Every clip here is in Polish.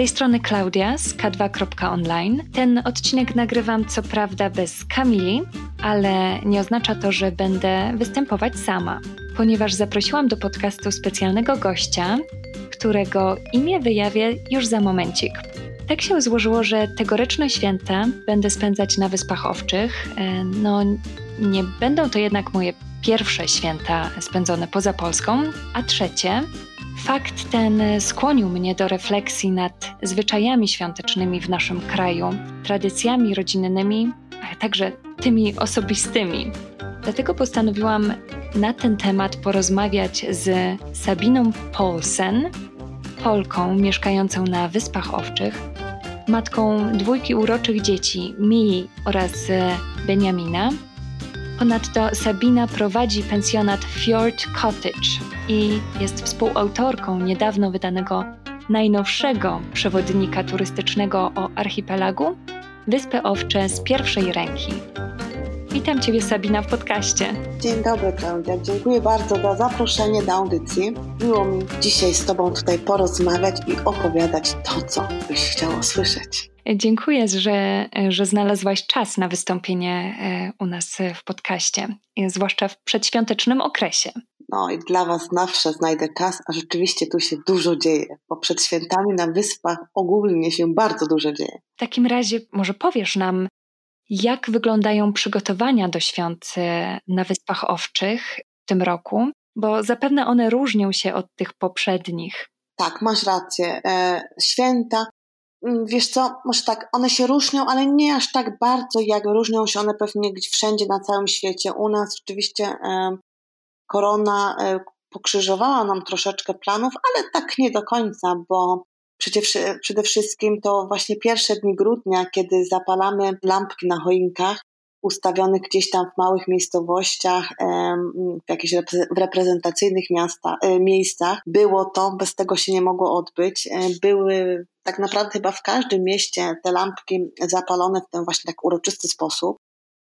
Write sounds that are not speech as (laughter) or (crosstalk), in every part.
tej strony Klaudia z K2.online. Ten odcinek nagrywam co prawda bez Kamili, ale nie oznacza to, że będę występować sama, ponieważ zaprosiłam do podcastu specjalnego gościa, którego imię wyjawię już za momencik. Tak się złożyło, że tegoroczne święta będę spędzać na Wyspach Owczych. E, no, nie będą to jednak moje pierwsze święta spędzone poza Polską, a trzecie. Fakt ten skłonił mnie do refleksji nad zwyczajami świątecznymi w naszym kraju, tradycjami rodzinnymi, a także tymi osobistymi. Dlatego postanowiłam na ten temat porozmawiać z Sabiną Polsen, Polką mieszkającą na Wyspach Owczych, matką dwójki uroczych dzieci, Mii oraz Beniamina. Ponadto Sabina prowadzi pensjonat Fjord Cottage i jest współautorką niedawno wydanego najnowszego przewodnika turystycznego o archipelagu Wyspy Owcze z pierwszej ręki. Witam Ciebie, Sabina, w podcaście. Dzień dobry, Klaudia. Dziękuję bardzo za zaproszenie do audycji. Miło mi dzisiaj z Tobą tutaj porozmawiać i opowiadać to, co byś chciała słyszeć. Dziękuję, że, że znalazłaś czas na wystąpienie e, u nas w podcaście, zwłaszcza w przedświątecznym okresie. No i dla Was zawsze znajdę czas, a rzeczywiście tu się dużo dzieje, bo przed świętami na wyspach ogólnie się bardzo dużo dzieje. W takim razie może powiesz nam, jak wyglądają przygotowania do świąt e, na Wyspach Owczych w tym roku? Bo zapewne one różnią się od tych poprzednich. Tak, masz rację. E, święta, wiesz co, może tak, one się różnią, ale nie aż tak bardzo, jak różnią się one pewnie wszędzie na całym świecie. U nas rzeczywiście e, korona pokrzyżowała nam troszeczkę planów, ale tak nie do końca, bo Przede, przede wszystkim to właśnie pierwsze dni grudnia, kiedy zapalamy lampki na choinkach, ustawionych gdzieś tam w małych miejscowościach, w jakichś reprezentacyjnych miasta, e, miejscach. Było to, bez tego się nie mogło odbyć. E, były tak naprawdę chyba w każdym mieście te lampki zapalone w ten właśnie tak uroczysty sposób.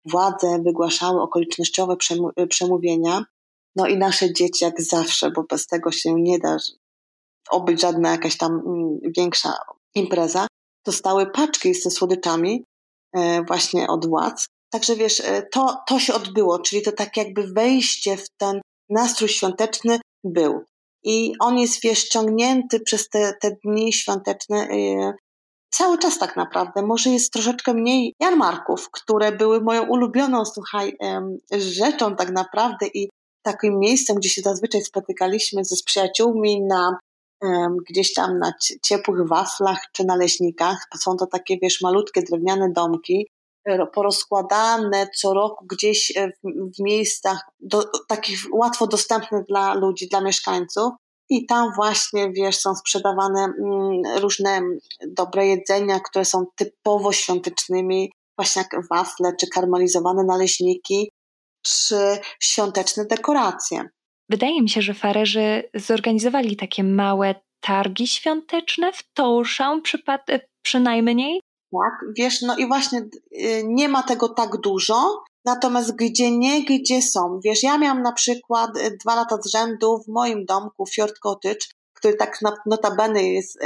Władze wygłaszały okolicznościowe przemówienia. No i nasze dzieci jak zawsze, bo bez tego się nie da obyć żadna jakaś tam mm, większa impreza, dostały paczki ze słodyczami e, właśnie od władz. Także wiesz, e, to, to się odbyło, czyli to tak jakby wejście w ten nastrój świąteczny był. I on jest, wiesz, ciągnięty przez te, te dni świąteczne e, cały czas tak naprawdę. Może jest troszeczkę mniej jarmarków, które były moją ulubioną, słuchaj, rzeczą tak naprawdę i takim miejscem, gdzie się zazwyczaj spotykaliśmy ze przyjaciółmi na gdzieś tam na ciepłych waflach czy naleśnikach. Są to takie, wiesz, malutkie drewniane domki, porozkładane co roku gdzieś e, w, w miejscach do, takich łatwo dostępnych dla ludzi, dla mieszkańców. I tam właśnie, wiesz, są sprzedawane mm, różne dobre jedzenia, które są typowo świątecznymi, właśnie jak wafle, czy karmelizowane naleśniki, czy świąteczne dekoracje. Wydaje mi się, że farerzy zorganizowali takie małe targi świąteczne w Tołszą przypad- przynajmniej. Tak, wiesz, no i właśnie y, nie ma tego tak dużo, natomiast gdzie nie, gdzie są. Wiesz, ja miałam na przykład y, dwa lata z rzędu w moim domku Fjord Cottage, który tak notabene jest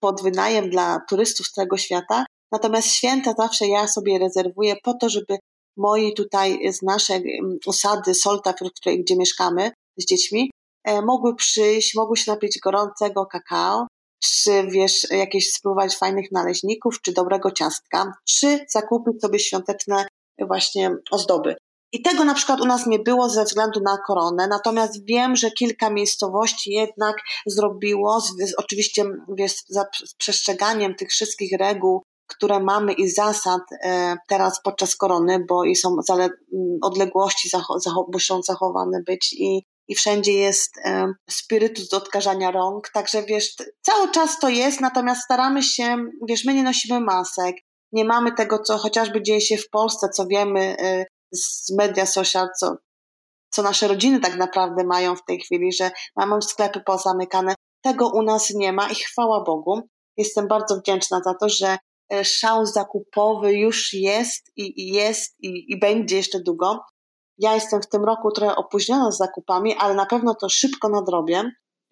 pod wynajem dla turystów z całego świata, natomiast święta zawsze ja sobie rezerwuję po to, żeby moi tutaj z naszej osady Solta, w której, gdzie mieszkamy, z dziećmi, e, mogły przyjść, mogły się napić gorącego kakao, czy wiesz, jakieś spróbować fajnych naleśników, czy dobrego ciastka, czy zakupić sobie świąteczne właśnie ozdoby. I tego na przykład u nas nie było ze względu na koronę, natomiast wiem, że kilka miejscowości jednak zrobiło, z, oczywiście wiesz, za przestrzeganiem tych wszystkich reguł, które mamy i zasad e, teraz podczas korony, bo i są zale, odległości zacho, zacho, muszą zachowane być i i wszędzie jest spirytus do odkażania rąk, także wiesz, cały czas to jest, natomiast staramy się, wiesz, my nie nosimy masek, nie mamy tego, co chociażby dzieje się w Polsce, co wiemy y, z media social, co, co nasze rodziny tak naprawdę mają w tej chwili, że mamy sklepy pozamykane. Tego u nas nie ma i chwała Bogu. Jestem bardzo wdzięczna za to, że e, szał zakupowy już jest i, i jest i, i będzie jeszcze długo. Ja jestem w tym roku trochę opóźniona z zakupami, ale na pewno to szybko nadrobię.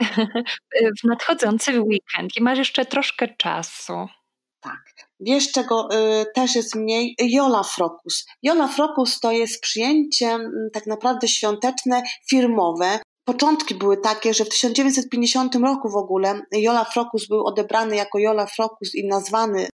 (laughs) w nadchodzący weekend i masz jeszcze troszkę czasu. Tak. Wiesz, czego y, też jest mniej? Jola Frokus. Jola Frokus to jest przyjęcie m, tak naprawdę świąteczne, firmowe. Początki były takie, że w 1950 roku w ogóle Jola Frokus był odebrany jako Jola Frokus i nazwany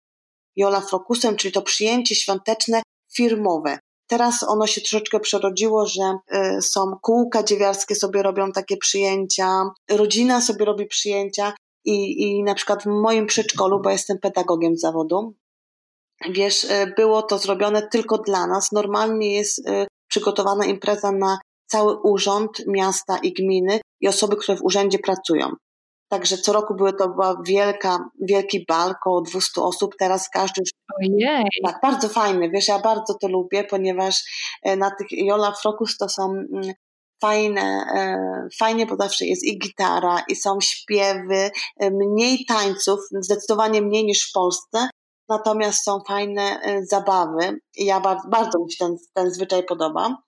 Jola Frokusem, czyli to przyjęcie świąteczne firmowe. Teraz ono się troszeczkę przerodziło, że y, są kółka dziewiarskie sobie robią takie przyjęcia, rodzina sobie robi przyjęcia i, i na przykład w moim przedszkolu, bo jestem pedagogiem zawodu, wiesz, y, było to zrobione tylko dla nas. Normalnie jest y, przygotowana impreza na cały urząd miasta i gminy i osoby, które w urzędzie pracują. Także co roku były to była wielka, wielki bal, około 200 osób. Teraz każdy już. Ojej. Tak, bardzo fajny. Wiesz, ja bardzo to lubię, ponieważ e, na tych Jola Frokus to są mm, fajne, e, fajnie, bo zawsze jest i gitara, i są śpiewy, e, mniej tańców, zdecydowanie mniej niż w Polsce. Natomiast są fajne zabawy i ja bardzo, bardzo mi się ten, ten zwyczaj podoba.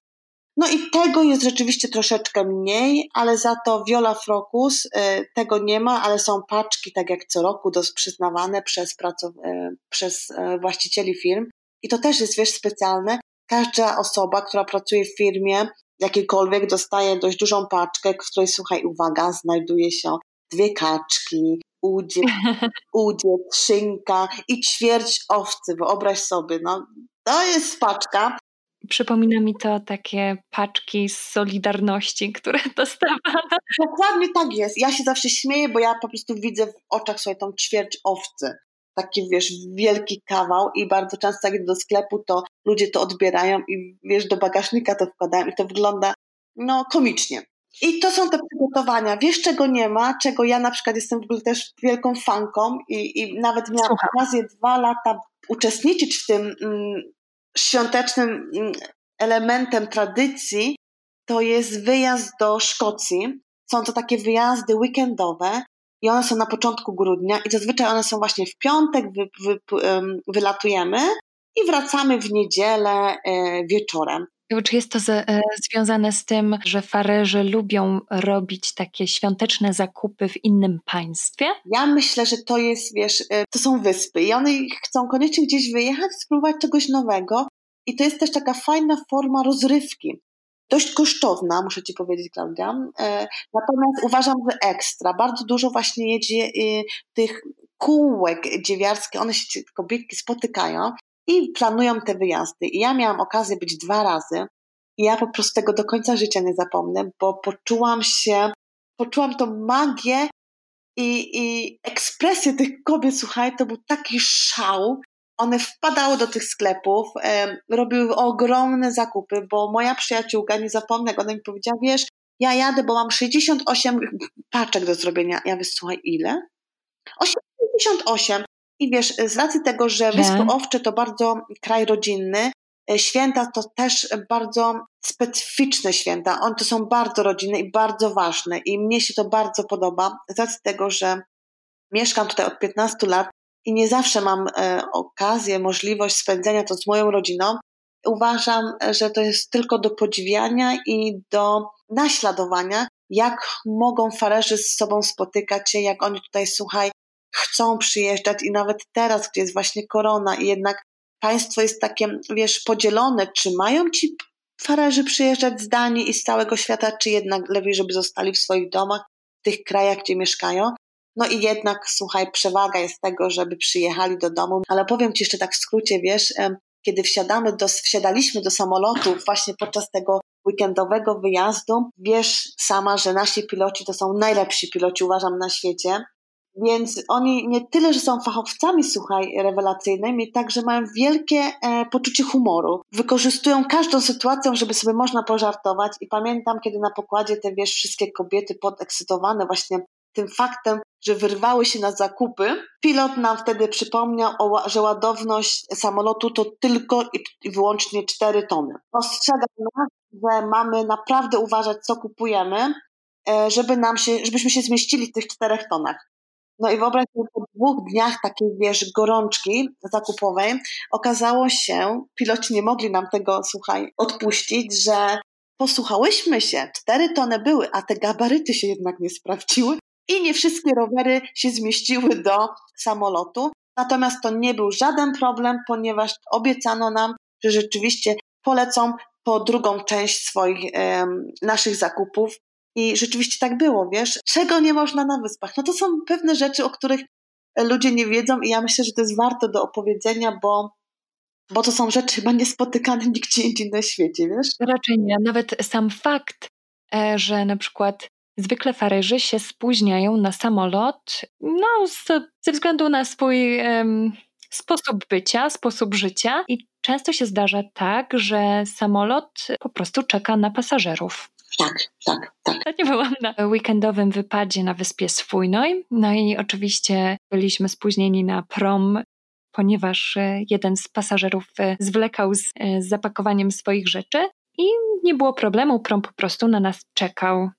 No i tego jest rzeczywiście troszeczkę mniej, ale za to Viola Frocus y, tego nie ma, ale są paczki, tak jak co roku, dos przyznawane przez, pracow- y, przez y, właścicieli firm. I to też jest, wiesz, specjalne. Każda osoba, która pracuje w firmie jakiejkolwiek, dostaje dość dużą paczkę, w której, słuchaj, uwaga, znajduje się dwie kaczki, udzie, (laughs) udzie, szynka i ćwierć owcy. Wyobraź sobie, no to jest paczka, Przypomina mi to takie paczki z Solidarności, które (laughs) dostawano. Dokładnie tak jest. Ja się zawsze śmieję, bo ja po prostu widzę w oczach sobie tą ćwierć owcy. Taki, wiesz, wielki kawał i bardzo często jak idę do sklepu, to ludzie to odbierają i, wiesz, do bagażnika to wkładają i to wygląda, no, komicznie. I to są te przygotowania. Wiesz, czego nie ma, czego ja na przykład jestem w ogóle też wielką fanką i, i nawet miałam okazję dwa lata uczestniczyć w tym mm, świątecznym mm, elementem tradycji to jest wyjazd do Szkocji. Są to takie wyjazdy weekendowe i one są na początku grudnia i zazwyczaj one są właśnie w piątek, wy, wy, wylatujemy i wracamy w niedzielę e, wieczorem. Czy jest to z, e, związane z tym, że farerzy lubią robić takie świąteczne zakupy w innym państwie? Ja myślę, że to jest, wiesz, e, to są wyspy i one chcą koniecznie gdzieś wyjechać, spróbować czegoś nowego. I to jest też taka fajna forma rozrywki. Dość kosztowna, muszę Ci powiedzieć, Klaudia. E, natomiast uważam, że ekstra. Bardzo dużo właśnie jedzie tych kółek dziewiarskich, one się kobietki spotykają i planują te wyjazdy. I ja miałam okazję być dwa razy i ja po prostu tego do końca życia nie zapomnę, bo poczułam się, poczułam tą magię i, i ekspresję tych kobiet, słuchaj, to był taki szał. One wpadały do tych sklepów, e, robiły ogromne zakupy, bo moja przyjaciółka, nie zapomnę, ona mi powiedziała, wiesz, ja jadę, bo mam 68 paczek do zrobienia. Ja wysłuchaj, ile? 88. I wiesz, z racji tego, że Wyspy Owcze to bardzo kraj rodzinny, e, święta to też bardzo specyficzne święta. One to są bardzo rodzinne i bardzo ważne. I mnie się to bardzo podoba, z racji tego, że mieszkam tutaj od 15 lat i nie zawsze mam e, okazję, możliwość spędzenia to z moją rodziną. Uważam, że to jest tylko do podziwiania i do naśladowania, jak mogą farerzy z sobą spotykać się, jak oni tutaj, słuchaj, chcą przyjeżdżać i nawet teraz, gdzie jest właśnie korona i jednak państwo jest takie, wiesz, podzielone, czy mają ci farerzy przyjeżdżać z Danii i z całego świata, czy jednak lepiej, żeby zostali w swoich domach, w tych krajach, gdzie mieszkają. No i jednak, słuchaj, przewaga jest tego, żeby przyjechali do domu. Ale powiem Ci jeszcze tak w skrócie, wiesz, kiedy wsiadamy do, wsiadaliśmy do samolotu właśnie podczas tego weekendowego wyjazdu, wiesz sama, że nasi piloci to są najlepsi piloci, uważam, na świecie. Więc oni nie tyle, że są fachowcami, słuchaj, rewelacyjnymi, także mają wielkie e, poczucie humoru. Wykorzystują każdą sytuację, żeby sobie można pożartować. I pamiętam, kiedy na pokładzie te, wiesz, wszystkie kobiety podekscytowane właśnie tym faktem, że wyrwały się na zakupy. Pilot nam wtedy przypomniał, o, że ładowność samolotu to tylko i wyłącznie 4 tony. Ostrzegam nas, że mamy naprawdę uważać, co kupujemy, e, żeby nam się, żebyśmy się zmieścili w tych czterech tonach. No i wyobraź sobie, po dwóch dniach takiej, wiesz, gorączki zakupowej okazało się, piloci nie mogli nam tego, słuchaj, odpuścić, że posłuchałyśmy się, cztery tony były, a te gabaryty się jednak nie sprawdziły i nie wszystkie rowery się zmieściły do samolotu. Natomiast to nie był żaden problem, ponieważ obiecano nam, że rzeczywiście polecą po drugą część swoich naszych zakupów. I rzeczywiście tak było, wiesz, czego nie można na wyspach. No to są pewne rzeczy, o których ludzie nie wiedzą i ja myślę, że to jest warto do opowiedzenia, bo, bo to są rzeczy chyba niespotykane (laughs) nigdzie indziej na świecie, wiesz? Raczej nie. Nawet sam fakt, e, że na przykład zwykle Faryży się spóźniają na samolot, no ze względu na swój sposób bycia, sposób życia i często się zdarza tak, że samolot po prostu czeka na pasażerów. Tak, tak, tak. Ostatnio byłam na weekendowym wypadzie na wyspie Swójnoj, no i oczywiście byliśmy spóźnieni na prom, ponieważ e, jeden z pasażerów e, zwlekał z, e, z zapakowaniem swoich rzeczy i nie było problemu, prom po prostu na nas czekał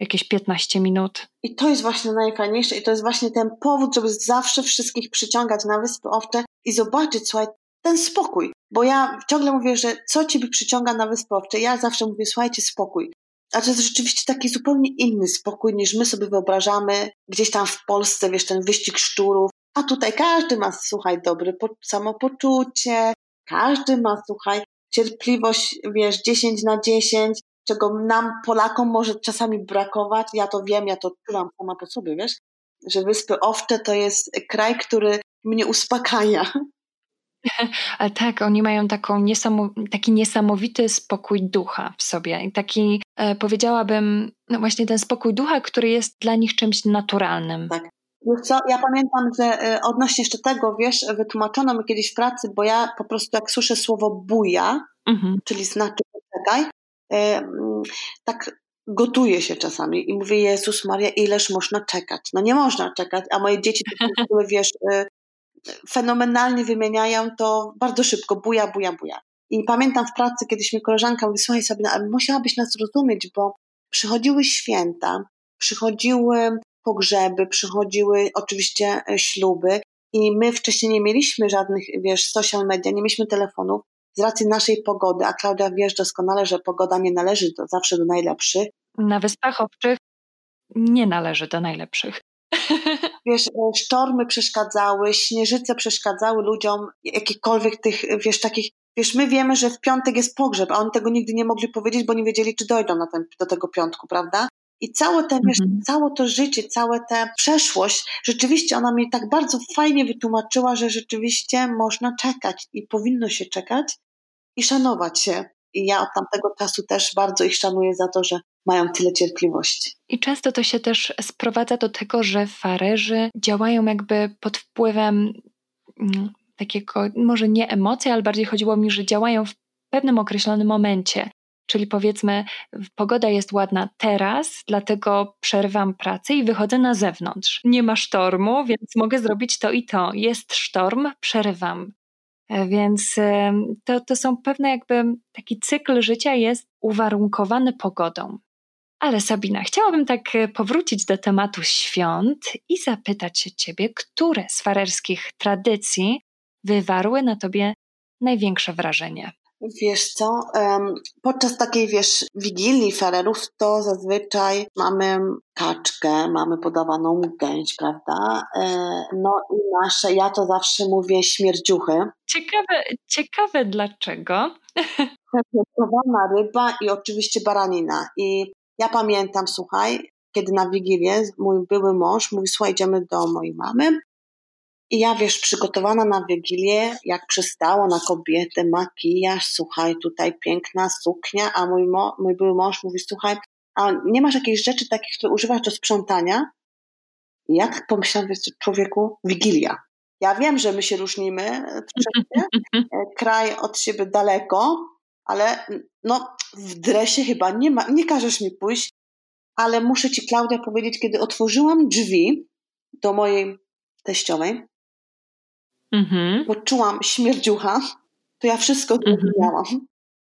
jakieś 15 minut. I to jest właśnie najfajniejsze i to jest właśnie ten powód, żeby zawsze wszystkich przyciągać na Wyspy Owcze i zobaczyć, słuchaj, ten spokój. Bo ja ciągle mówię, że co ciebie przyciąga na Wyspy Owcze? Ja zawsze mówię, słuchajcie, spokój. A to jest rzeczywiście taki zupełnie inny spokój, niż my sobie wyobrażamy gdzieś tam w Polsce, wiesz, ten wyścig szczurów. A tutaj każdy ma, słuchaj, dobre samopoczucie, każdy ma, słuchaj, cierpliwość, wiesz, 10 na 10, czego nam, Polakom, może czasami brakować. Ja to wiem, ja to odczuwam sama po sobie, wiesz, że Wyspy Owcze to jest kraj, który mnie uspokaja. Ale tak, oni mają taką taki niesamowity spokój ducha w sobie. I taki, e, powiedziałabym, no właśnie ten spokój ducha, który jest dla nich czymś naturalnym. Tak. Wiesz co, ja pamiętam, że e, odnośnie jeszcze tego, wiesz, wytłumaczono mi kiedyś w pracy, bo ja po prostu jak słyszę słowo buja, mhm. czyli znaczy poczekaj, e, mm, tak gotuję się czasami i mówię, Jezus Maria, ileż można czekać? No nie można czekać, a moje dzieci, które (laughs) wiesz, e, fenomenalnie wymieniają to bardzo szybko, buja, buja, buja. I pamiętam w pracy kiedyś mi koleżanka mówi, słuchaj sobie, musiałabyś nas rozumieć, bo przychodziły święta, przychodziły pogrzeby, przychodziły oczywiście e, śluby i my wcześniej nie mieliśmy żadnych, wiesz, social media, nie mieliśmy telefonów z racji naszej pogody, a Klaudia wiesz doskonale, że pogoda nie należy do, zawsze do najlepszych. Na Wyspach Owczych nie należy do najlepszych. (laughs) Wiesz, e, sztormy przeszkadzały, śnieżyce przeszkadzały ludziom, jakichkolwiek tych, wiesz, takich, wiesz, my wiemy, że w piątek jest pogrzeb, a oni tego nigdy nie mogli powiedzieć, bo nie wiedzieli, czy dojdą na ten, do tego piątku, prawda? I całe, te, wiesz, mhm. całe to życie, całe tę przeszłość, rzeczywiście ona mi tak bardzo fajnie wytłumaczyła, że rzeczywiście można czekać i powinno się czekać i szanować się. I ja od tamtego czasu też bardzo ich szanuję za to, że mają tyle cierpliwości. I często to się też sprowadza do tego, że farerzy działają jakby pod wpływem mm, takiego, może nie emocji, ale bardziej chodziło mi, że działają w pewnym określonym momencie. Czyli powiedzmy, pogoda jest ładna teraz, dlatego przerwam pracę i wychodzę na zewnątrz. Nie ma sztormu, więc mogę zrobić to i to. Jest sztorm, przerywam. Więc to, to są pewne jakby taki cykl życia jest uwarunkowany pogodą. Ale Sabina, chciałabym tak e, powrócić do tematu świąt i zapytać się Ciebie, które z farerskich tradycji wywarły na Tobie największe wrażenie? Wiesz co, podczas takiej, wiesz, wigilii farerów to zazwyczaj mamy kaczkę, mamy podawaną gęś, prawda? E, no i nasze, ja to zawsze mówię śmierdziuchy. Ciekawe, ciekawe dlaczego. (laughs) Fermentowana ryba i oczywiście baranina. I ja pamiętam, słuchaj, kiedy na Wigilię mój były mąż mówi, słuchaj, idziemy do mojej mamy. I ja, wiesz, przygotowana na Wigilię, jak przystało na kobietę, makijaż, słuchaj, tutaj piękna suknia, a mój, mo, mój były mąż mówi, słuchaj, a nie masz jakichś rzeczy takich, które używasz do sprzątania? I ja tak pomyślałam, wiesz, człowieku, Wigilia. Ja wiem, że my się różnimy, (laughs) kraj od siebie daleko, ale no, w dresie chyba nie ma, nie każesz mi pójść, ale muszę ci, Klaudia, powiedzieć, kiedy otworzyłam drzwi do mojej teściowej, mhm. poczułam śmierdziucha, to ja wszystko mhm. zrozumiałam.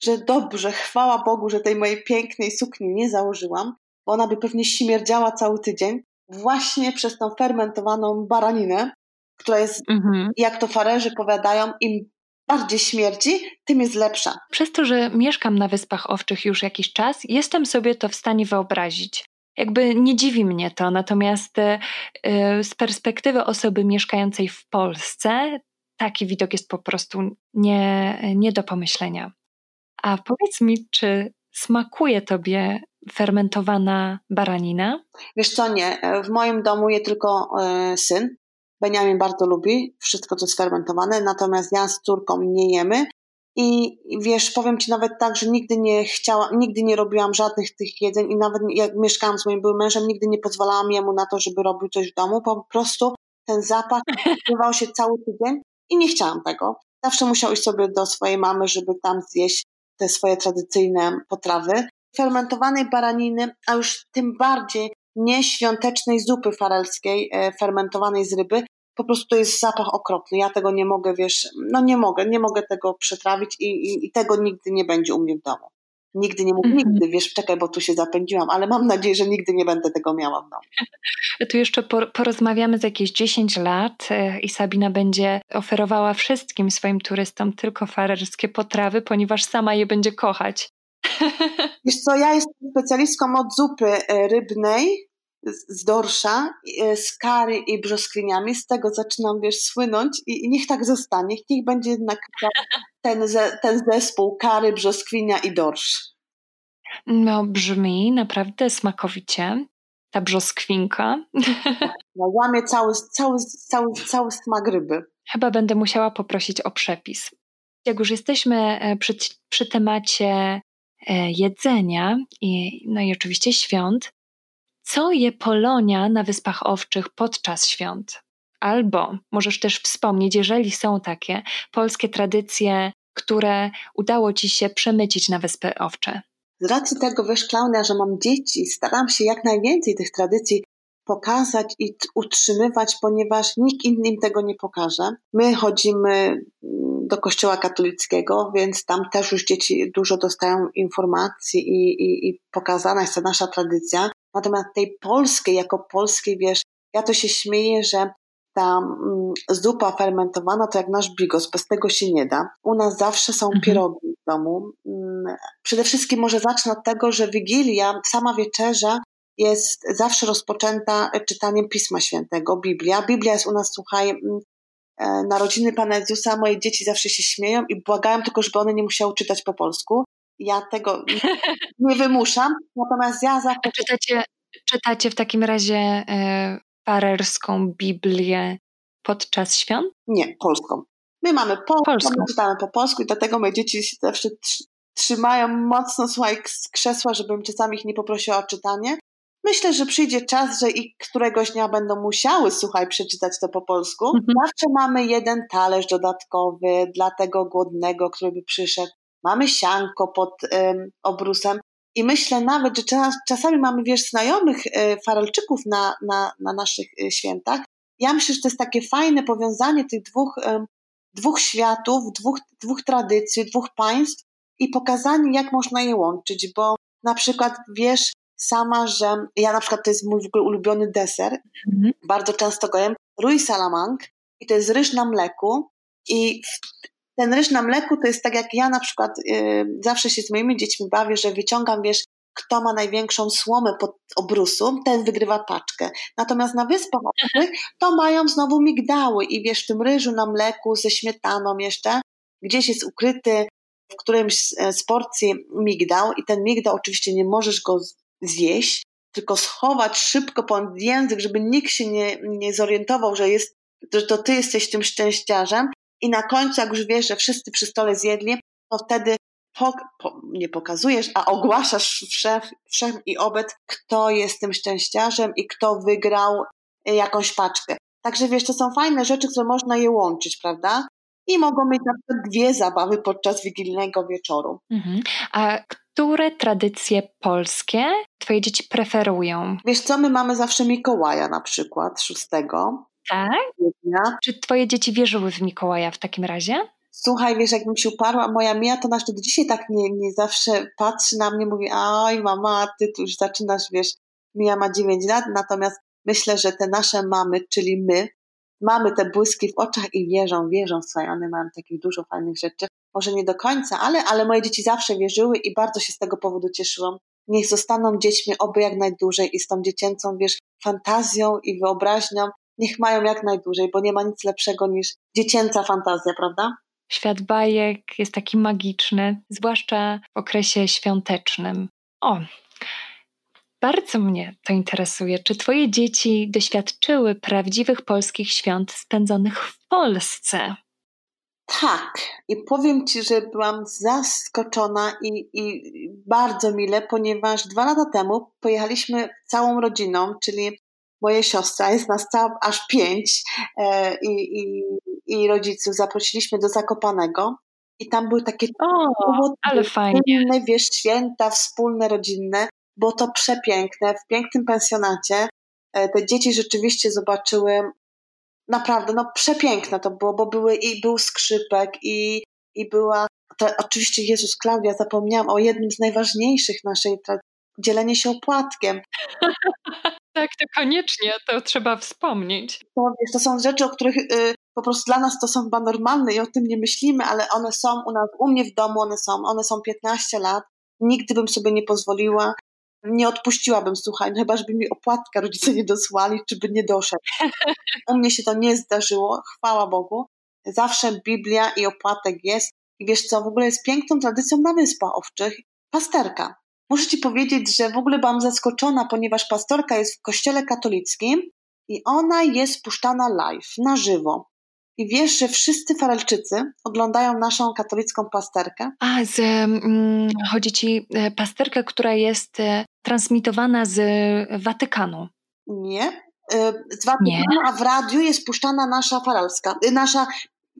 Że dobrze, chwała Bogu, że tej mojej pięknej sukni nie założyłam, bo ona by pewnie śmierdziała cały tydzień, właśnie przez tą fermentowaną baraninę, która jest, mhm. jak to farerzy powiadają, im bardziej śmierdzi, tym jest lepsza. Przez to, że mieszkam na Wyspach Owczych już jakiś czas, jestem sobie to w stanie wyobrazić. Jakby nie dziwi mnie to, natomiast y, z perspektywy osoby mieszkającej w Polsce, taki widok jest po prostu nie, nie do pomyślenia. A powiedz mi, czy smakuje tobie fermentowana baranina? Wiesz co, nie. W moim domu je tylko e, syn. Beniamin bardzo lubi wszystko, co jest fermentowane, natomiast ja z córką nie jemy. I wiesz, powiem Ci nawet tak, że nigdy nie chciałam, nigdy nie robiłam żadnych tych jedzeń i nawet jak mieszkałam z moim byłym mężem, nigdy nie pozwalałam jemu na to, żeby robił coś w domu. Po prostu ten zapach odbywał się cały tydzień i nie chciałam tego. Zawsze musiał iść sobie do swojej mamy, żeby tam zjeść te swoje tradycyjne potrawy. Fermentowanej baraniny, a już tym bardziej nieświątecznej zupy farelskiej, e, fermentowanej z ryby, po prostu to jest zapach okropny. Ja tego nie mogę, wiesz, no nie mogę, nie mogę tego przetrawić i, i, i tego nigdy nie będzie u mnie w domu. Nigdy nie mówię, mm -hmm. nigdy, wiesz, czekaj, bo tu się zapędziłam, ale mam nadzieję, że nigdy nie będę tego miała w domu. (laughs) Tu jeszcze porozmawiamy za jakieś 10 lat e, i Sabina będzie oferowała wszystkim swoim turystom tylko farerskie potrawy, ponieważ sama je będzie kochać. (laughs) Wiesz co, ja jestem specjalistką od zupy e, rybnej, z dorsza, e, z kary i brzoskwiniami. Z tego zaczynam, wiesz, słynąć i, i niech tak zostanie. Niech będzie jednak (laughs) ten, ze, ten zespół kary, brzoskwinia i dorsz. No, brzmi naprawdę smakowicie. Ta brzoskwinka. (laughs) No, łamie cały, cały, cały, cały smak ryby. Chyba będę musiała poprosić o przepis. Jak już jesteśmy e, przy, przy temacie e, jedzenia i, no i oczywiście świąt, co je Polonia na Wyspach Owczych podczas świąt? Albo możesz też wspomnieć, jeżeli są takie polskie tradycje, które udało ci się przemycić na Wyspy Owcze. Z racji tego, wiesz, Klaudia, że mam dzieci, staram się jak najwięcej tych tradycji pokazać i utrzymywać, ponieważ nikt inny im tego nie pokaże. My chodzimy mm, do kościoła katolickiego, więc tam też już dzieci dużo dostają informacji i, i, i pokazana jest ta nasza tradycja. Natomiast tej polskiej, jako polskiej, wiesz, ja to się śmieję, że ta mm, zupa fermentowana to jak nasz bigos, bez tego się nie da. U nas zawsze są mhm. pierogi w domu. Mm, przede wszystkim może zacznę od tego, że Wigilia, sama wieczerza jest zawsze rozpoczęta czytaniem Pisma Świętego, Biblia. Biblia jest u nas, słuchaj, mm, e, narodziny Pana Jezusa, moje dzieci zawsze się śmieją i błagają tylko, żeby one nie musiały czytać po polsku. Ja tego nie wymuszam, natomiast ja (laughs) zawsze... Czytacie, czytacie w takim razie e, parerską Biblię podczas świąt? Nie, polską. My mamy polską, polską. my czytamy po polsku i dlatego moje dzieci się zawsze trzymają mocno, słuchaj, z krzesła, żebym czasami ich nie poprosiła o czytanie. Myślę, że przyjdzie czas, że i któregoś dnia będą musiały, słuchaj, przeczytać to po polsku. Mhm. Zawsze mamy jeden talerz dodatkowy dla tego głodnego, który by przyszedł. Mamy sianko pod obrusem. I myślę nawet, że czas, czasami mamy, wiesz, znajomych y, farelczyków na, na, na naszych y, świętach. Ja myślę, że to jest takie fajne powiązanie tych dwóch, dwóch światów, dwóch, dwóch tradycji, dwóch państw i pokazanie, jak można je łączyć, bo na przykład wiesz sama, że ja na przykład to jest mój w ogóle ulubiony deser, mhm. bardzo często go jem, Rui Salamang i to jest ryż na mleku i ten ryż na mleku to jest tak jak ja na przykład yy, zawsze się z moimi dziećmi bawię, że wyciągam, wiesz, kto ma największą słomę pod obrusu, ten wygrywa paczkę. Natomiast na Wyspach to mają znowu migdały i wiesz, w tym ryżu na mleku ze śmietaną jeszcze, gdzieś jest ukryty w którymś z porcji migdał i ten migdał oczywiście nie możesz go zjeść, tylko schować szybko pod język, żeby nikt się nie, nie zorientował, że, jest, że to ty jesteś tym szczęściarzem i na końcu, jak już wiesz, że wszyscy przy stole zjedli, to wtedy po, po, nie pokazujesz, a ogłaszasz wszech, i obet, kto jest tym szczęściarzem i kto wygrał e, jakąś paczkę. Także wiesz, to są fajne rzeczy, które można je łączyć, prawda? I mogą mieć na przykład dwie zabawy podczas wigilijnego wieczoru. Mhm. A które tradycje polskie twoje dzieci preferują? Wiesz co, my mamy zawsze Mikołaja na przykład, szóstego. Tak? Czy twoje dzieci wierzyły w Mikołaja w takim razie? Słuchaj, wiesz, jakbym się uparła, moja Mia to nawet do dzisiaj tak nie, nie zawsze patrzy na mnie, mówi, oj mama, ty tu już zaczynasz, wiesz, Mia ma 9 lat, natomiast myślę, że te nasze mamy, czyli my, mamy te błyski w oczach i wierzą, wierzą, słuchaj, one mają takich dużo fajnych rzeczy. Może nie do końca, ale, ale moje dzieci zawsze wierzyły i bardzo się z tego powodu cieszyłam. Niech zostaną dziećmi oby jak najdłużej i z tą dziecięcą, wiesz, fantazją i wyobraźnią, niech mają jak najdłużej, bo nie ma nic lepszego niż dziecięca fantazja, prawda? Świat bajek jest taki magiczny, zwłaszcza w okresie świątecznym. O, bardzo mnie to interesuje. Czy Twoje dzieci doświadczyły prawdziwych polskich świąt spędzonych w Polsce? Tak, i powiem Ci, że byłam zaskoczona i, i bardzo mile, ponieważ dwa lata temu pojechaliśmy całą rodziną, czyli moje siostra, jest nas cała, aż pięć e, i, i, i rodziców zaprosiliśmy do Zakopanego i tam były takie o, ale fajnie. wiesz, święta wspólne, rodzinne było to przepiękne, w pięknym pensjonacie. E, te dzieci rzeczywiście zobaczyły naprawdę, no przepiękne to było, bo były i był skrzypek i, i była, to, oczywiście Jezus Klaudia, zapomniałam o jednym z najważniejszych naszej dzielenie się opłatkiem. (laughs) tak, to koniecznie, to trzeba wspomnieć. To, wiesz, to są rzeczy, o których y, po prostu dla nas to są chyba normalne i o tym nie myślimy, ale one są u nas, u mnie w domu one są, one są 15 lat. Nigdy bym sobie nie pozwoliła nie odpuściłabym, słuchaj, no chyba, żeby mi opłatka rodzice nie dosłali, czy by nie doszedł. (laughs) U mnie się to nie zdarzyło, chwała Bogu. Zawsze Biblia i opłatek jest. I wiesz co, w ogóle jest piękną tradycją na Wyspach Owczych pasterka. Muszę Ci powiedzieć, że w ogóle byłam zaskoczona, ponieważ pastorka jest w kościele katolickim i ona jest puszczana live, na żywo. I wiesz, że wszyscy Farelczycy oglądają naszą katolicką pasterkę? A, z, mm, chodzi ci e, pasterkę, która jest e, transmitowana z Watykanu. Nie. E, z Watykanu, Nie. a w radiu jest puszczana nasza faralska, nasza,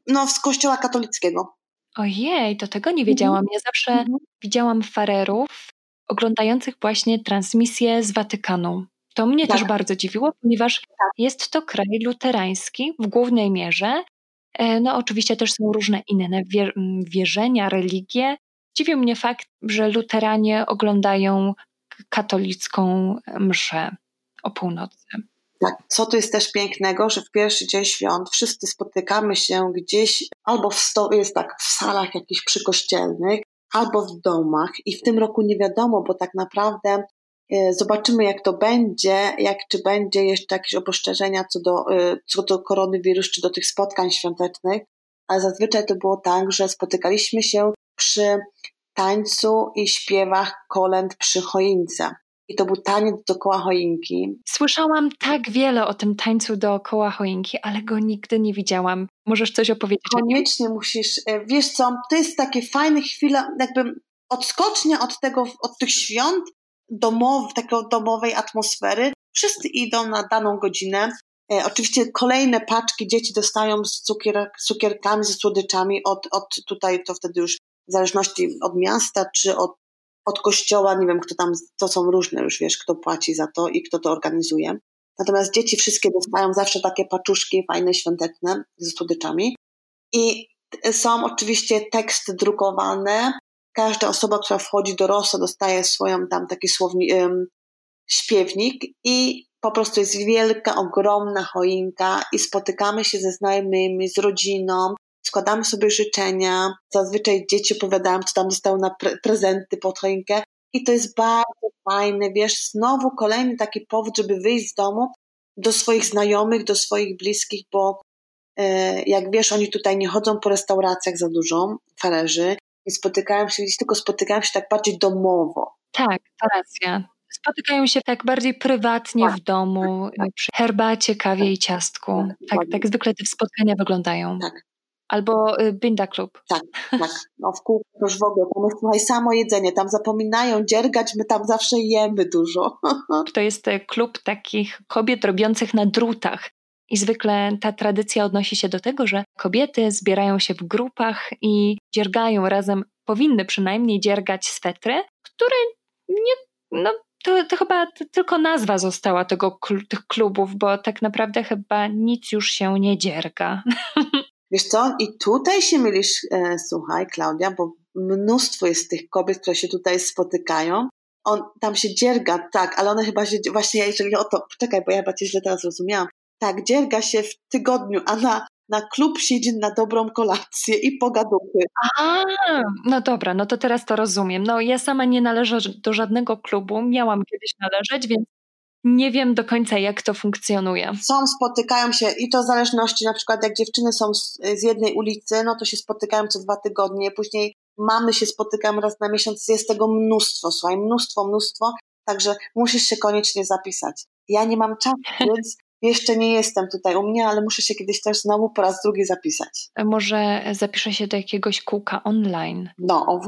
no z kościoła katolickiego. Ojej, to tego nie wiedziałam. Ja zawsze mhm. widziałam farerów oglądających właśnie transmisję z Watykanu. To mnie tak. też bardzo dziwiło, ponieważ tak. jest to kraj luterański w głównej mierze. E, no, oczywiście też są różne inne wierzenia, religie. Dziwił mnie fakt, że luteranie oglądają katolicką mszę o północy. Tak, co tu jest też pięknego, że w pierwszy dzień świąt wszyscy spotykamy się gdzieś albo w sto, jest tak w salach jakichś przykościelnych, albo w domach i w tym roku nie wiadomo, bo tak naprawdę E, zobaczymy, jak to będzie, jak czy będzie jeszcze jakieś opostrzeżenia co do, e, co do koronawirus, czy do tych spotkań świątecznych, ale zazwyczaj to było tak, że spotykaliśmy się przy tańcu i śpiewach kolęd przy choince. I to był taniec dookoła choinki. Słyszałam tak wiele o tym tańcu dookoła choinki, ale go nigdy nie widziałam. Możesz coś opowiedzieć? Koniecznie musisz. E, wiesz co, to jest takie fajne chwile, jakby odskocznia od tego, od tych świąt domow, takiej domowej atmosfery. Wszyscy idą na daną godzinę. E, oczywiście kolejne paczki dzieci dostają z cukier, cukierkami, ze słodyczami od, od tutaj, to wtedy już w zależności od miasta czy od, od kościoła, nie wiem kto tam, to są różne już, wiesz, kto płaci za to i kto to organizuje. Natomiast dzieci wszystkie dostają zawsze takie paczuszki fajne, świąteczne ze słodyczami. I są oczywiście teksty drukowane, każda osoba, która wchodzi do ROSA dostaje swoją tam taki słowni, um, śpiewnik i po prostu jest wielka, ogromna choinka i spotykamy się ze znajomymi, z rodziną, składamy sobie życzenia. Zazwyczaj dzieci opowiadają, co tam dostały na pre prezenty pod choinkę i to jest bardzo fajne, wiesz, znowu kolejny taki powód, żeby wyjść z domu do swoich znajomych, do swoich bliskich, bo e, jak wiesz, oni tutaj nie chodzą po restauracjach za dużo, farerzy, nie spotykają się gdzieś, tylko spotykają się tak bardziej domowo. Tak, to racja. Spotykają się tak bardziej prywatnie tak, w domu, tak, przy herbacie, kawie i ciastku. Tak, tak, tak zwykle te spotkania wyglądają. Tak. Albo y, Binda Klub. Tak, tak. No w kółku już w ogóle. Tam jest słuchaj, samo jedzenie. Tam zapominają dziergać, my tam zawsze jemy dużo. (laughs) To jest e, klub takich kobiet robiących na drutach. I zwykle ta tradycja odnosi się do tego, że kobiety zbierają się w grupach i dziergają razem, powinny przynajmniej dziergać swetry, które nie, no to, to chyba tylko nazwa została tego, tych klubów, bo tak naprawdę chyba nic już się nie dzierga. (laughs) Wiesz co, i tutaj się mylisz, e, słuchaj Klaudia, bo mnóstwo jest tych kobiet, które się tutaj spotykają. On tam się dzierga, tak, ale one chyba się, właśnie jeżeli o to, czekaj, bo ja chyba cię źle teraz rozumiałam tak, dzierga się w tygodniu, a na, na klub siedzi na dobrą kolację i pogaduchy. A, no dobra, no to teraz to rozumiem. No ja sama nie należę do żadnego klubu, miałam kiedyś należeć, więc nie wiem do końca, jak to funkcjonuje. Są, spotykają się i to w zależności, na przykład jak dziewczyny są z, z jednej ulicy, no to się spotykają co dwa tygodnie, później mamy się spotykają raz na miesiąc, jest tego mnóstwo, słuchaj, mnóstwo, mnóstwo, także musisz się koniecznie zapisać. Ja nie mam czasu, (laughs) więc jeszcze nie jestem tutaj u mnie, ale muszę się kiedyś też znowu po raz drugi zapisać. Może zapiszę się do jakiegoś kółka online. No, o,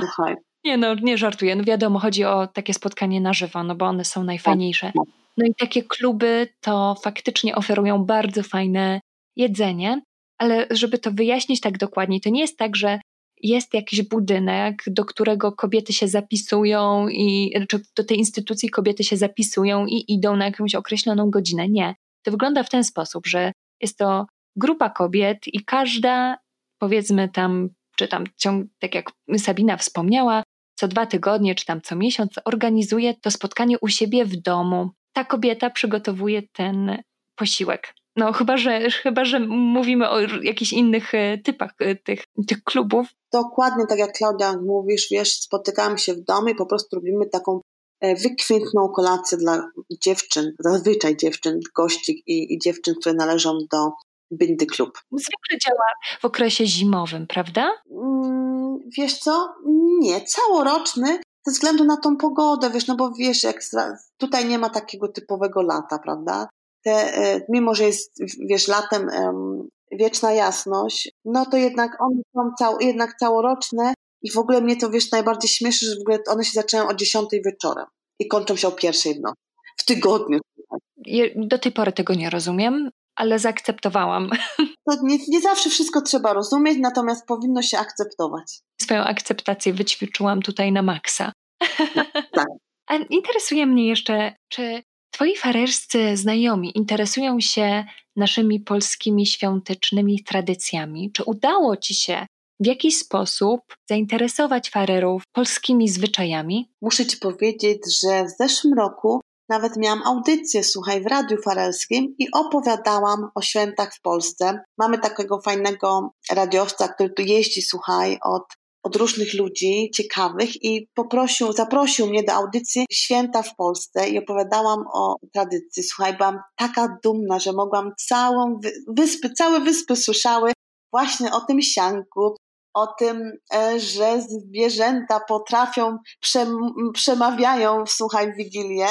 słuchaj. Nie no, nie żartuję. No wiadomo, chodzi o takie spotkanie na żywo, no bo one są najfajniejsze. Tak. No i takie kluby to faktycznie oferują bardzo fajne jedzenie, ale żeby to wyjaśnić tak dokładnie, to nie jest tak, że jest jakiś budynek, do którego kobiety się zapisują i czy znaczy do tej instytucji kobiety się zapisują i idą na jakąś określoną godzinę. Nie. To wygląda w ten sposób, że jest to grupa kobiet i każda, powiedzmy tam, czy tam, tak jak Sabina wspomniała, co dwa tygodnie, czy tam co miesiąc organizuje to spotkanie u siebie w domu. Ta kobieta przygotowuje ten posiłek. No, chyba że, chyba, że mówimy o jakichś innych e, typach e, tych, tych klubów. Dokładnie tak jak Klaudia mówisz, wiesz, spotykamy się w domu i po prostu robimy taką e, wykwintną kolację dla dziewczyn, zazwyczaj dziewczyn, gości i, i dziewczyn, które należą do Bindy Klub. Zwykle działa w okresie zimowym, prawda? Mm, wiesz co? Nie, całoroczny ze względu na tą pogodę, wiesz, no bo wiesz, jak tutaj nie ma takiego typowego lata, prawda? te, e, mimo że jest, wiesz, latem wieczna jasność, no to jednak one są cał, jednak całoroczne i w ogóle mnie to, wiesz, najbardziej śmieszy, że w ogóle one się zaczynają o 10 wieczorem i kończą się o pierwszej w nocy. W tygodniu. Do tej pory tego nie rozumiem, ale zaakceptowałam. (laughs) To nie, nie zawsze wszystko trzeba rozumieć, natomiast powinno się akceptować. Swoją akceptację wyćwiczyłam tutaj na maksa. Tak. (laughs) A interesuje mnie jeszcze, czy Twoi farerscy znajomi interesują się naszymi polskimi świątecznymi tradycjami. Czy udało Ci się w jakiś sposób zainteresować farerów polskimi zwyczajami? Muszę Ci powiedzieć, że w zeszłym roku nawet miałam audycję, słuchaj, w Radiu Farelskim i opowiadałam o świętach w Polsce. Mamy takiego fajnego radiowca, który tu jeździ, słuchaj, od od różnych ludzi ciekawych i poprosił, zaprosił mnie do audycji Święta w Polsce i opowiadałam o tradycji. Słuchaj, byłam taka dumna, że mogłam całą wyspy, całe wyspy słyszały właśnie o tym sianku, o tym, e, że zwierzęta potrafią, przemawiają, słuchaj, w Wigilię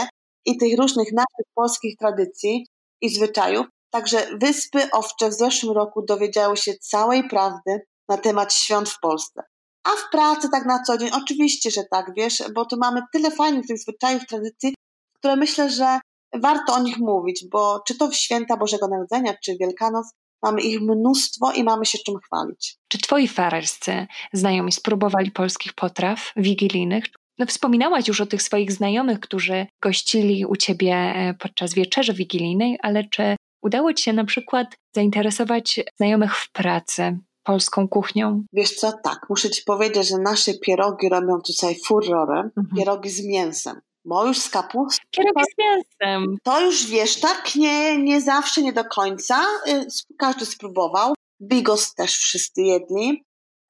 i tych różnych naszych polskich tradycji i zwyczajów. Także Wyspy Owcze w zeszłym roku dowiedziały się całej prawdy na temat świąt w Polsce. A w pracy tak na co dzień, oczywiście, że tak, wiesz, bo tu mamy tyle fajnych tych zwyczajów, tradycji, które myślę, że warto o nich mówić, bo czy to w święta Bożego Narodzenia, czy Wielkanoc, mamy ich mnóstwo i mamy się czym chwalić. Czy twoi farerscy znajomi spróbowali polskich potraw wigilijnych? No, wspominałaś już o tych swoich znajomych, którzy gościli u ciebie e, podczas wieczerzy wigilijnej, ale czy udało ci się na przykład zainteresować znajomych w pracy polską kuchnią? Wiesz co, tak, muszę ci powiedzieć, że nasze pierogi robią tutaj furorem, mhm. pierogi z mięsem. Bo już z kapustą. Pierogi z mięsem. To już wiesz, tak nie, nie zawsze, nie do końca. Y, każdy spróbował. Bigos też wszyscy jedli.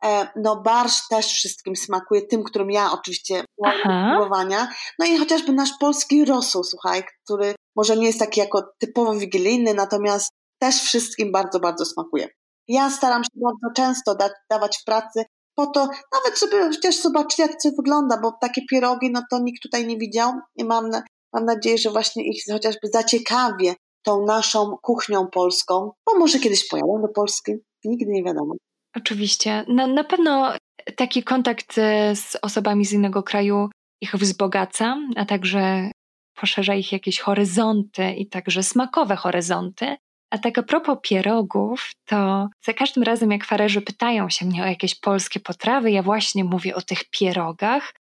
E, no barsz też wszystkim smakuje, tym, którym ja oczywiście spróbowania. No i chociażby nasz polski rosół, słuchaj, który może nie jest taki jako typowo wigilijny, natomiast też wszystkim bardzo, bardzo smakuje. Ja staram się bardzo często da, dawać w pracy po to, nawet żeby chociaż zobaczyli, jak to wygląda, bo takie pierogi, no to nikt tutaj nie widział i mam, mam nadzieję, że właśnie ich chociażby zaciekawię tą naszą kuchnią polską, bo może kiedyś pojadą do Polski, nigdy nie wiadomo. Oczywiście. Na, na pewno taki kontakt z osobami z innego kraju ich wzbogaca, a także poszerza ich jakieś horyzonty i także smakowe horyzonty. A tak a propos pierogów, to za każdym razem, jak farerzy pytają się mnie o jakieś polskie potrawy, ja właśnie mówię o tych pierogach.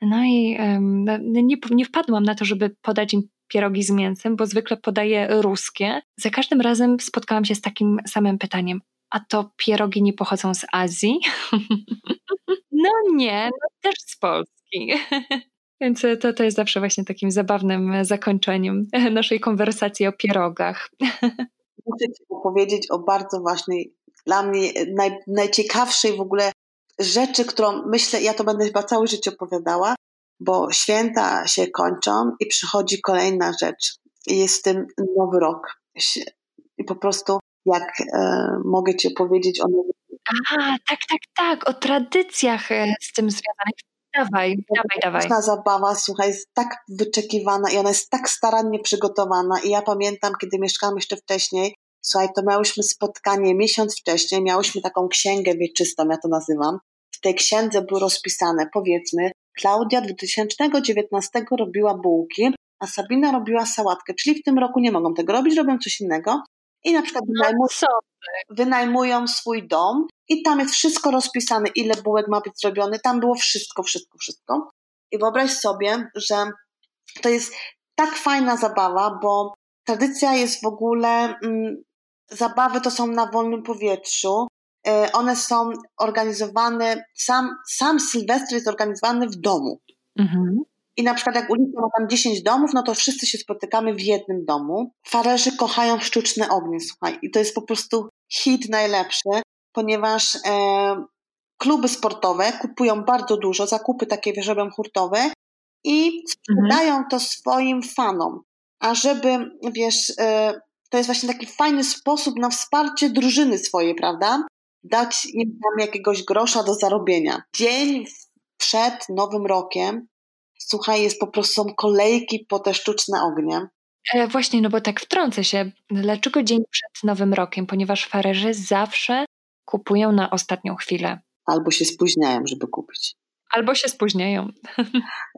No i um, nie, nie wpadłam na to, żeby podać im pierogi z mięsem, bo zwykle podaję ruskie. Za każdym razem spotkałam się z takim samym pytaniem: a to pierogi nie pochodzą z Azji? (laughs) no nie, no też z Polski. (laughs) Więc to, to jest zawsze właśnie takim zabawnym zakończeniem naszej konwersacji o pierogach. (laughs) Muszę Ci opowiedzieć o bardzo ważnej, dla mnie naj, najciekawszej w ogóle rzeczy, którą myślę, ja to będę chyba całe życie opowiadała, bo święta się kończą i przychodzi kolejna rzecz. Jest w tym nowy rok. I po prostu, jak e, mogę Ci opowiedzieć o A, tak, tak, tak, o tradycjach e, z tym związanych. Dawaj, dawaj, dawaj. Ta zabawa, słuchaj, jest tak wyczekiwana i ona jest tak starannie przygotowana. I ja pamiętam, kiedy mieszkałam jeszcze wcześniej, słuchaj, to miałyśmy spotkanie miesiąc wcześniej, miałyśmy taką księgę wieczystą, ja to nazywam. W tej księdze było rozpisane, powiedzmy, Klaudia 2019 robiła bułki, a Sabina robiła sałatkę, czyli w tym roku nie mogą tego robić, robią coś innego. I na przykład no wynajmują, wynajmują swój dom i tam jest wszystko rozpisane, ile bułek ma być zrobione. Tam było wszystko, wszystko, wszystko. I wyobraź sobie, że to jest tak fajna zabawa, bo tradycja jest w ogóle, mm, zabawy to są na wolnym powietrzu. E, one są organizowane, sam, sam Sylwester jest organizowany w domu. Mhm. I na przykład jak ulica ma tam 10 domów, no to wszyscy się spotykamy w jednym domu. Farerzy kochają sztuczne ognie, słuchaj. I to jest po prostu hit najlepszy, ponieważ e, kluby sportowe kupują bardzo dużo, zakupy takie wiesz, robią hurtowe i sprzedają mhm. to swoim fanom. A żeby, wiesz, e, to jest właśnie taki fajny sposób na wsparcie drużyny swojej, prawda? Dać im tam jakiegoś grosza do zarobienia. Dzień przed Nowym Rokiem słuchaj, jest po prostu są kolejki po te sztuczne ognie. E, właśnie, no bo tak wtrącę się. Dlaczego dzień przed Nowym Rokiem? Ponieważ farerzy zawsze kupują na ostatnią chwilę. Albo się spóźniają, żeby kupić. Albo się spóźniają.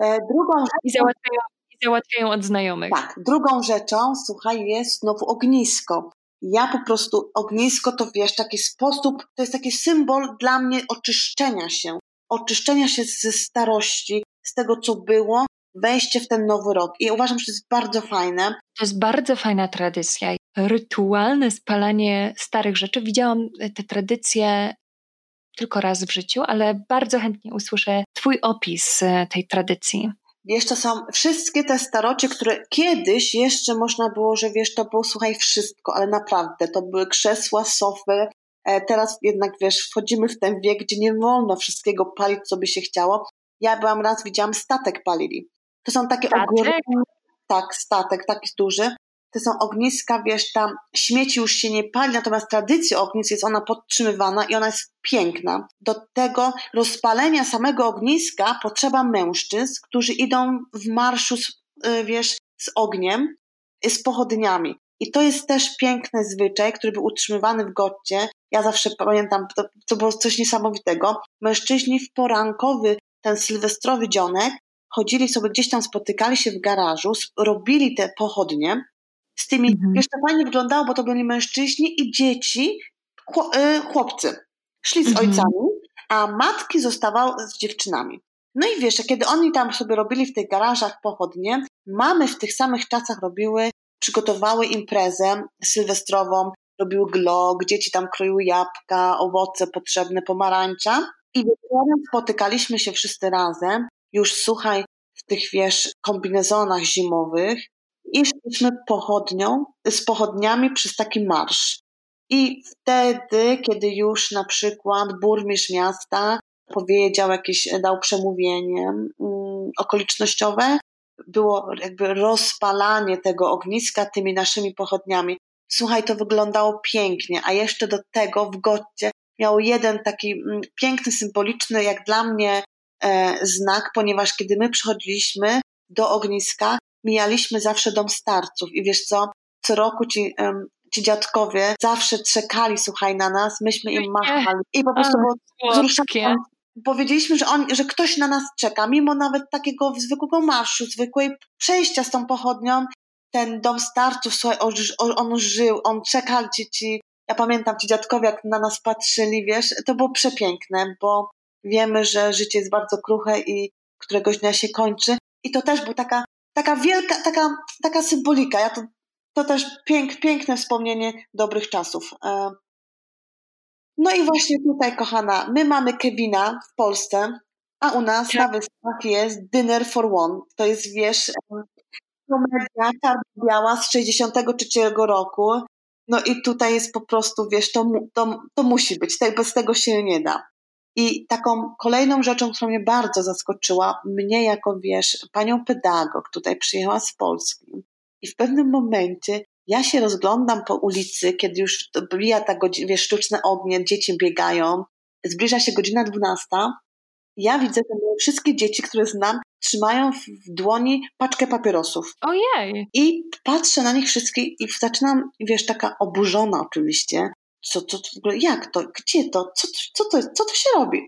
E, drugą (laughs) I załatwiają, I załatwiają od znajomych. Tak, drugą rzeczą, słuchaj, jest znowu ognisko. Ja po prostu ognisko to wiesz, taki sposób, to jest taki symbol dla mnie oczyszczenia się. Oczyszczenia się ze starości, z tego, co było, wejście w ten nowy rok. I uważam, że to jest bardzo fajne. To jest bardzo fajna tradycja. Rytualne spalanie starych rzeczy. Widziałam te tradycje tylko raz w życiu, ale bardzo chętnie usłyszę Twój opis e, tej tradycji. Wiesz, to są wszystkie te starocie, które kiedyś jeszcze można było, że wiesz, to było, słuchaj, wszystko, ale naprawdę, to były krzesła, sofy. E, teraz jednak, wiesz, wchodzimy w ten wiek, gdzie nie wolno wszystkiego palić, co by się chciało. Ja byłam raz, widziałam statek palili. To są takie ogromne, tak, statek, taki duży. To są ogniska, wiesz, tam śmieci już się nie pali, natomiast tradycja ognisk jest ona podtrzymywana i ona jest piękna. Do tego rozpalenia samego ogniska potrzeba mężczyzn, którzy idą w marszu, z, y, wiesz, z ogniem, y, z pochodniami. I to jest też piękny zwyczaj, który był utrzymywany w Gotcie. Ja zawsze pamiętam, to, to było coś niesamowitego. Mężczyźni w porankowy ten sylwestrowy dzionek, chodzili sobie gdzieś tam, spotykali się w garażu, robili te pochodnie. Z tymi, mhm. wiesz, to fajnie wyglądało, bo to byli mężczyźni i dzieci, y, chłopcy. Szli z mhm. ojcami, a matki zostawały z dziewczynami. No i wiesz, kiedy oni tam sobie robili w tych garażach pochodnie, mamy w tych samych czasach robiły, przygotowały imprezę sylwestrową, robiły glog, dzieci tam kroiły jabłka, owoce potrzebne, pomarańcza. I wieczorem spotykaliśmy się wszyscy razem, już słuchaj, w tych, wiesz, kombinezonach zimowych i szliśmy pochodnią, z pochodniami przez taki marsz. I wtedy, kiedy już na przykład burmistrz miasta powiedział jakieś, dał przemówienie um, okolicznościowe, było jakby rozpalanie tego ogniska tymi naszymi pochodniami. Słuchaj, to wyglądało pięknie, a jeszcze do tego w Gotcie miał jeden taki mm, piękny, symboliczny, jak dla mnie, e, znak, ponieważ kiedy my przychodziliśmy do ogniska, mijaliśmy zawsze dom starców. I wiesz co, co roku ci, ci dziadkowie zawsze czekali, słuchaj, na nas, myśmy im machali. I po prostu było wzruszające. Powiedzieliśmy, że, on, że ktoś na nas czeka, mimo nawet takiego zwykłego marszu, zwykłej przejścia z tą pochodnią, ten dom starców, słuchaj, on, on żył, on czekał ci, ci ja pamiętam ci dziadkowie, jak na nas patrzyli, wiesz, to było przepiękne, bo wiemy, że życie jest bardzo kruche i któregoś dnia się kończy. I to też była taka, taka wielka, taka, taka symbolika. Ja to, to też pięk, piękne wspomnienie dobrych czasów. E, no i właśnie tutaj, kochana, my mamy Kevina w Polsce. A u nas tak. na wyspach jest Dinner for One. To jest, wiesz, komedia czarno-biała z 63 roku. No i tutaj jest po prostu, wiesz, to, to, to musi być, tak, bez tego się nie da. I taką kolejną rzeczą, która mnie bardzo zaskoczyła, mnie jako, wiesz, panią pedagog tutaj przyjechała z Polski i w pewnym momencie ja się rozglądam po ulicy, kiedy już bija ta godzina, wiesz, sztuczne ognie, dzieci biegają, zbliża się godzina 12. Ja widzę te wszystkie dzieci, które znam, trzymają w dłoni paczkę papierosów. Ojej! I patrzę na nich wszystkich i zaczynam, wiesz, taka oburzona oczywiście. Co, co, jak to? Gdzie to? Co, co, to, co to się robi?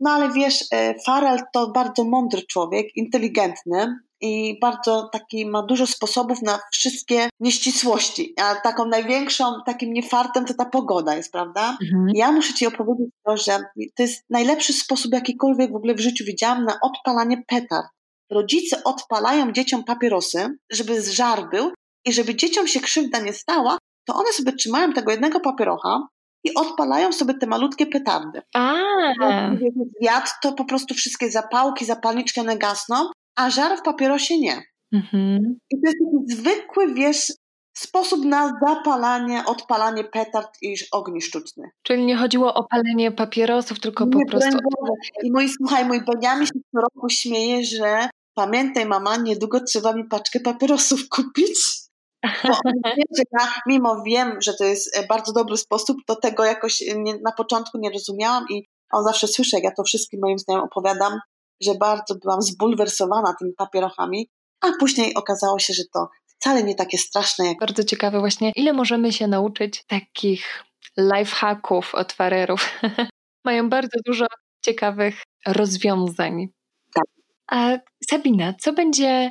No ale wiesz, e, Farel to bardzo mądry człowiek, inteligentny i bardzo taki ma dużo sposobów na wszystkie nieścisłości. A taką największą, takim niefartem to ta pogoda jest, prawda? Mhm. Ja muszę Ci opowiedzieć to, że to jest najlepszy sposób, jakikolwiek w ogóle w życiu widziałam na odpalanie petard. Rodzice odpalają dzieciom papierosy, żeby żar był i żeby dzieciom się krzywda nie stała, to one sobie trzymają tego jednego papierocha i odpalają sobie te malutkie petardy. A. Wiatr, to po prostu wszystkie zapałki, zapalniczki one gasną, a żar w papierosie nie. Mhm. I to jest taki zwykły, wiesz, sposób na zapalanie, odpalanie petard i ogni sztucznych. Czyli nie chodziło o palenie papierosów, tylko nie, po prostu... I mój, słuchaj, mój Beniamin się co roku śmieje, że pamiętaj mama, niedługo trzeba mi paczkę papierosów (laughs) kupić. Bo (laughs) ja, mimo wiem, że to jest e, bardzo dobry sposób, to tego jakoś nie, na początku nie rozumiałam i on zawsze słyszy, jak ja to wszystkim moim znajomym opowiadam, że bardzo byłam zbulwersowana tymi papierochami, a później okazało się, że to wcale nie takie straszne. Jak... Bardzo ciekawe właśnie, ile możemy się nauczyć takich lifehacków od farerów. (laughs) Mają bardzo dużo ciekawych rozwiązań. Tak. A Sabina, co będzie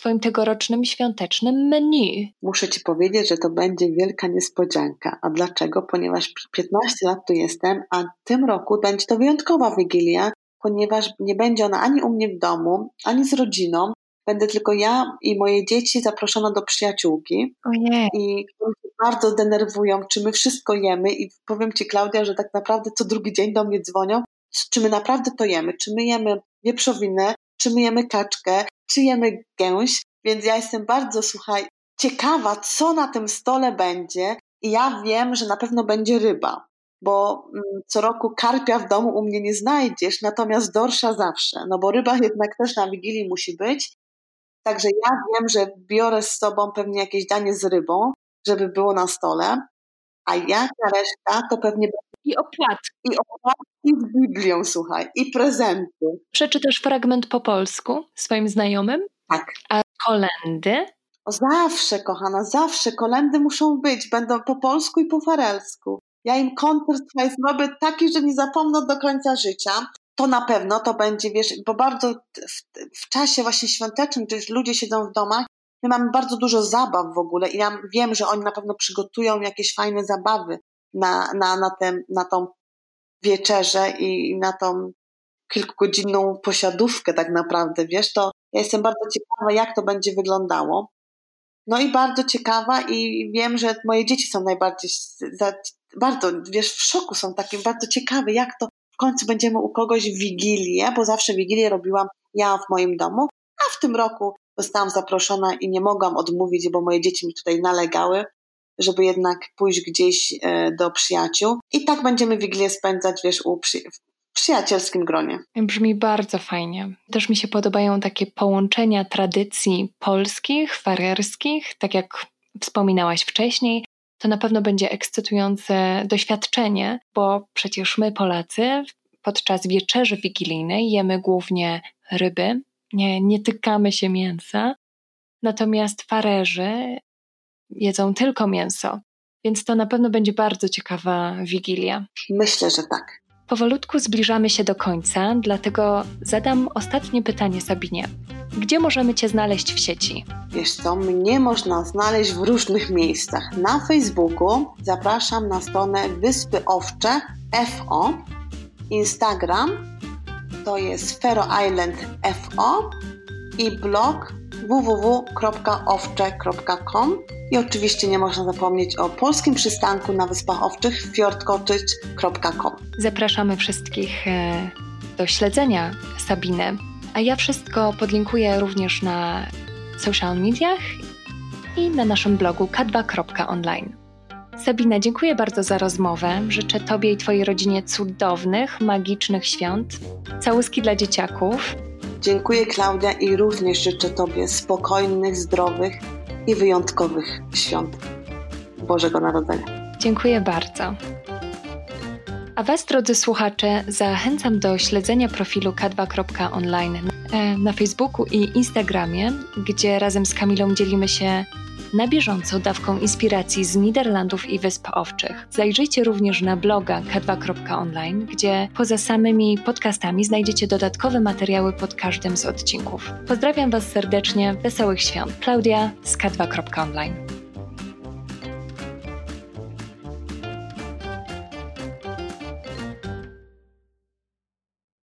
Twoim tegorocznym świątecznym menu? Muszę Ci powiedzieć, że to będzie wielka niespodzianka. A dlaczego? Ponieważ 15 lat tu jestem, a tym roku będzie to wyjątkowa wigilia, ponieważ nie będzie ona ani u mnie w domu, ani z rodziną. Będę tylko ja i moje dzieci zaproszone do przyjaciółki. Ojej. I oni się bardzo denerwują, czy my wszystko jemy. I powiem Ci, Klaudia, że tak naprawdę co drugi dzień do mnie dzwonią, czy my naprawdę to jemy. Czy my jemy wieprzowinę, czy my jemy kaczkę, czy jemy gęś. Więc ja jestem bardzo, słuchaj, ciekawa, co na tym stole będzie. I ja wiem, że na pewno będzie ryba bo mm, co roku karpia w domu u mnie nie znajdziesz, natomiast dorsza zawsze, no bo ryba jednak też na Wigilii musi być. Także ja wiem, że biorę z sobą pewnie jakieś danie z rybą, żeby było na stole, a jaka reszta to pewnie i opłatki. I opłatki z Biblią, słuchaj, i prezenty. Przeczytasz fragment po polsku swoim znajomym? Tak. A kolendy? O, zawsze, kochana, zawsze. Kolendy muszą być. Będą po polsku i po farelsku. Ja im koncert zrobię taki, że nie zapomną do końca życia. To na pewno to będzie, wiesz, bo bardzo w, w czasie właśnie świątecznym, gdy ludzie siedzą w domach, my mamy bardzo dużo zabaw w ogóle i ja wiem, że oni na pewno przygotują jakieś fajne zabawy na, na, na, ten, na tą wieczerzę i na tą kilkugodzinną posiadówkę tak naprawdę, wiesz, to ja jestem bardzo ciekawa, jak to będzie wyglądało. No i bardzo ciekawa i wiem, że moje dzieci są najbardziej, bardzo, wiesz, w szoku są takie, bardzo ciekawe, jak to w końcu będziemy u kogoś w Wigilię, bo zawsze Wigilię robiłam ja w moim domu, a w tym roku zostałam zaproszona i nie mogłam odmówić, bo moje dzieci mi tutaj nalegały, żeby jednak pójść gdzieś e, do przyjaciół. I tak będziemy Wigilię spędzać, wiesz, u przy, przyjacielskim gronie. Brzmi bardzo fajnie. Też mi się podobają takie połączenia tradycji polskich, farerskich, tak jak wspominałaś wcześniej. To na pewno będzie ekscytujące doświadczenie, bo przecież my, Polacy, podczas wieczerzy wigilijnej jemy głównie ryby, nie, nie tykamy się mięsa, natomiast farerzy jedzą tylko mięso. Więc to na pewno będzie bardzo ciekawa wigilia. Myślę, że tak. Powolutku zbliżamy się do końca, dlatego zadam ostatnie pytanie Sabinie. Gdzie możemy Cię znaleźć w sieci? Wiesz co, mnie można znaleźć w różnych miejscach. Na Facebooku zapraszam na stronę Wyspy Owcze FO, Instagram to jest Fero Island FO i blog www.owcze.com i oczywiście nie można zapomnieć o polskim przystanku na Wyspach Owczych fjordcottage.com. Zapraszamy wszystkich e, do śledzenia Sabiny. A ja wszystko podlinkuję również na social mediach i na naszym blogu k2.online. Sabina, dziękuję bardzo za rozmowę. Życzę Tobie i Twojej rodzinie cudownych, magicznych świąt. Całuski dla dzieciaków. Dziękuję Klaudia i również życzę Tobie spokojnych, zdrowych i wyjątkowych świąt Bożego Narodzenia. Dziękuję bardzo. A Was, drodzy słuchacze, zachęcam do śledzenia profilu k2.online e, na Facebooku i Instagramie, gdzie razem z Kamilą dzielimy się na bieżąco dawką inspiracji z Niderlandów i Wysp Owczych. Zajrzyjcie również na bloga k2.online, gdzie poza samymi podcastami znajdziecie dodatkowe materiały pod każdym z odcinków. Pozdrawiam Was serdecznie, wesołych świąt. Klaudia z k2.online.